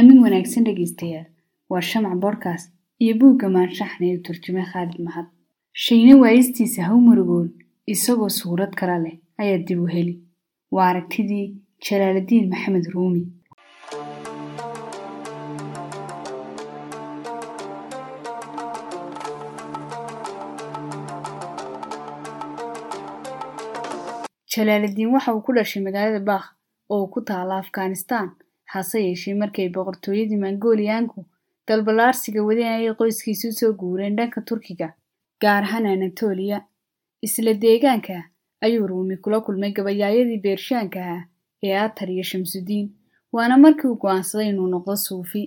amin wanaagsan dhegaystayaal waa shamac boodhkaas iyo buugga maanshaxna ee turjume khaalid mahad. Shayne waayistiisa haw murugoon isagoo suurad kala leh ayaa dib u heli. Waa aragtidii jalaaladiin maxamed ruumi jalaaladiin waxa uu ku dhashay magaalada baakh oo ku taala afghanistaan hase yeeshee markay boqortooyadii mongoliyaanku dalbalaarsiga wadeen ayay qoyskiisu soo guureen dhanka turkiga gaar ahaan anatoliya. Isla deegaanka ayuu ruumi kula kulmay gabayaayadii beershaanka ahaa ee atar iyo shamsudiin waana markii uu go'aansaday inuu noqdo suufi.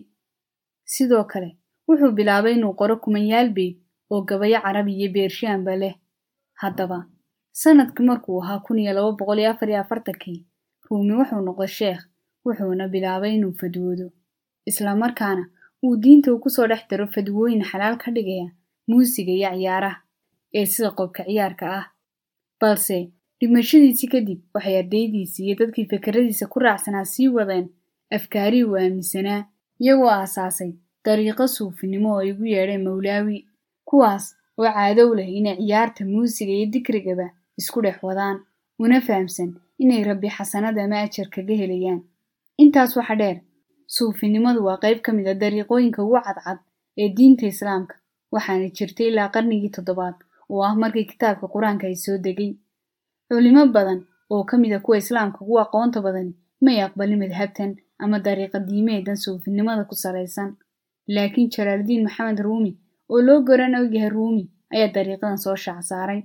Sidoo kale wuxuu bilaabay inuu qoro kumanyaal beyd oo gabayo carabi iyo beershaanba leh. Haddaba sannadkii markuu ahaa kun iyo laba boqol iyo afar iyo afartankii ruumi wuxuu noqday sheekh wuxuuna bilaabay inuu fadwoodo. Islamarkaana uu diinta uu ku soo dhex daro fadwooyin xalaal ka dhigaya muusiga iyo ciyaaraha ee sida qobka ciyaarka ah. Balse dhimashadiisii kadib waxay ardaydiisii iyo dadkii fakaradiisa ku raacsanaa sii wadeen afkaarihii uu aaminsanaa iyagoo aasaasay dariiqo suufinimo oo ugu yeedheen mawlaawi kuwaas oo caadow leh inay ciyaarta muusiga iyo dikrigaba isku dhex wadaan una fahamsan inay rabbi xasanad ama ajar kaga helayaan intaas waxa dheer suufinimadu waa qayb ka mid a dariiqooyinka ugu cadcad ee diinta islaamka waxaana jirtay ilaa qarnigii toddobaad oo ah markii kitaabka qur'aanka ay soo degay. Culimo badan oo ka mid a kuwa islaamka ugu aqoonta badani may aqbalin madhabtan ama dariiqa diimeedan suufinimada ku salaysan laakiin jalaaldiin maxamed ruumi oo loo goran ogyahay ruumi ayaa dariiqadan soo shaac saaray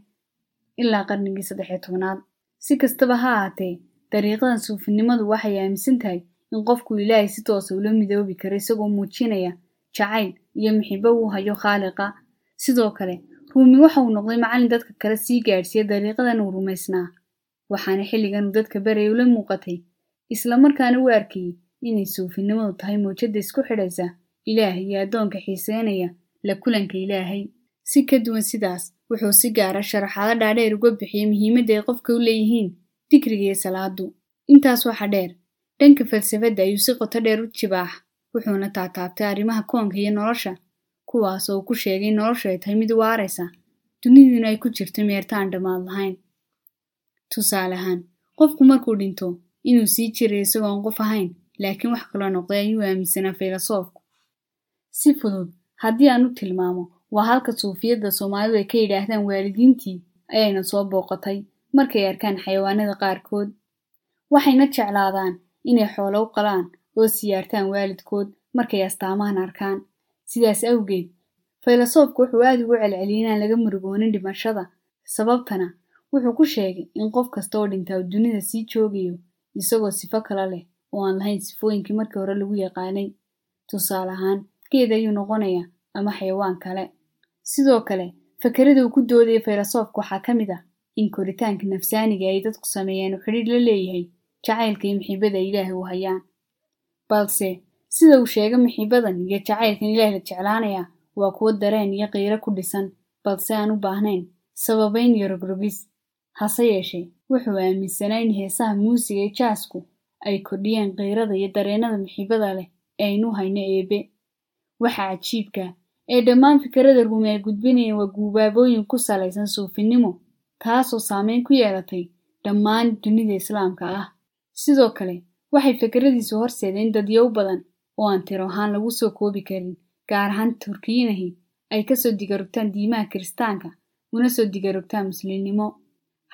ilaa qarnigii saddexiyo tobnaad. Si kastaba ha ahaatee dariiqadan suufinimadu waxay aaminsan tahay in qofku ilaahay si toosa ula midoobi karo isagoo muujinaya jacayl iyo muxibo uu hayo khaaliqa. Sidoo kale ruumi waxa uu noqday macallin dadka kale sii gaadhsiiya dariiqadan uu rumaysnaa waxaana xilligan uu dadka baraya ula muuqatay. Islamarkaana u arkayey inay suufinimadu tahay mawjadda isku xidhaysa ilaahay iyo addoonka xiiseynaya la kulanka ilaahay. Si ka duwan sidaas wuxuu si gaara sharaxaado dhaadheer uga bixiyey muhiimadda ay qofka u leeyihiin digriga iyo salaadu. Intaas waxa dheer dhanka falsafadda ayuu si qoto dheer u jibaax wuxuuna taataabtay arrimaha koonka iyo nolosha kuwaas oo ku sheegay in noloshu ay tahay mid waaraysa dunidiina ay ku jirto meertaan dhammaad lahayn. Tusaale ahaan qofku markuu dhinto inuu sii jiray isagoon qof ahayn laakiin wax kaloo noqday ayuu aaminsanaa filosoofku. Si fudud haddii aan u tilmaamo waa halka suufiyadda soomaalidu ay ka yidhaahdaan waalidiintii ayayna soo booqatay markay arkaan xayawaanada qaarkood. Waxayna jeclaadaan inay xoolo u qalaan oo siyaartaan waalidkood markay astaamahan arkaan. Sidaas awgeed filosoofku wuxuu aad ugu celceliyay inaan laga murugoonin dhimashada sababtana wuxuu ku sheegay in qof kasta oo dhintaa dunida sii joogayo isagoo sifo kale leh oo aan lahayn sifooyinkii markii hore lagu yaqaanay. Tusaale ahaan geed ayuu noqonayaa ama xayawaan kale. Sidoo kale fakerada uu ku doodaya filosoofka waxaa ka mid ah in koritaanka nafsaaniga ay dadku sameeyaan uu xidhiir la leeyahay jacaylka iyo muxiibada ay ilaahay u hayaan. Balse sida uu sheegay muxiibadan iyo jacaylkan ilaah la jeclaanayaa waa kuwo dareen iyo qiiro ku dhisan balse aan u baahnayn sababayn iyo rogrogis hase yeeshee wuxuu aaminsanaa in heesaha muusiga ee jaasku ay kordhiyeen qiirada iyo dareennada muxiibada leh ee aynu hayno eebe waxa cajiibka ee dhammaan fikrada ruumi ay gudbinayeen waa guubaabooyin ku salaysan suufinimo taasoo saameyn ku yeelatay dhammaan dunida islaamka ah. Sidoo kale waxay fikradiisu horseedeen dadyow badan oo aan tiro ahaan lagu soo koobi karin gaar ahaan turkiyinahi ay ka soo digarogtaan diimaha kiristaanka una soo digarogtaan muslimnimo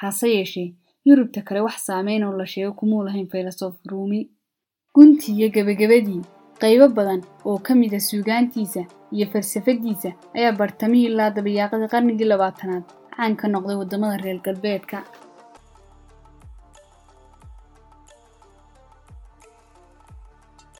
hase yeeshee yurubta kale wax saameyn oo la sheego kumuu lahayn filosof ruumi guntii iyo gebagabadii qaybo badan oo ka mid a suugaantiisa iyo falsafadiisa ayaa bartamihii ilaa dabayaaqadii qarnigii labaatanaad caan ka noqday waddamada reer galbeedka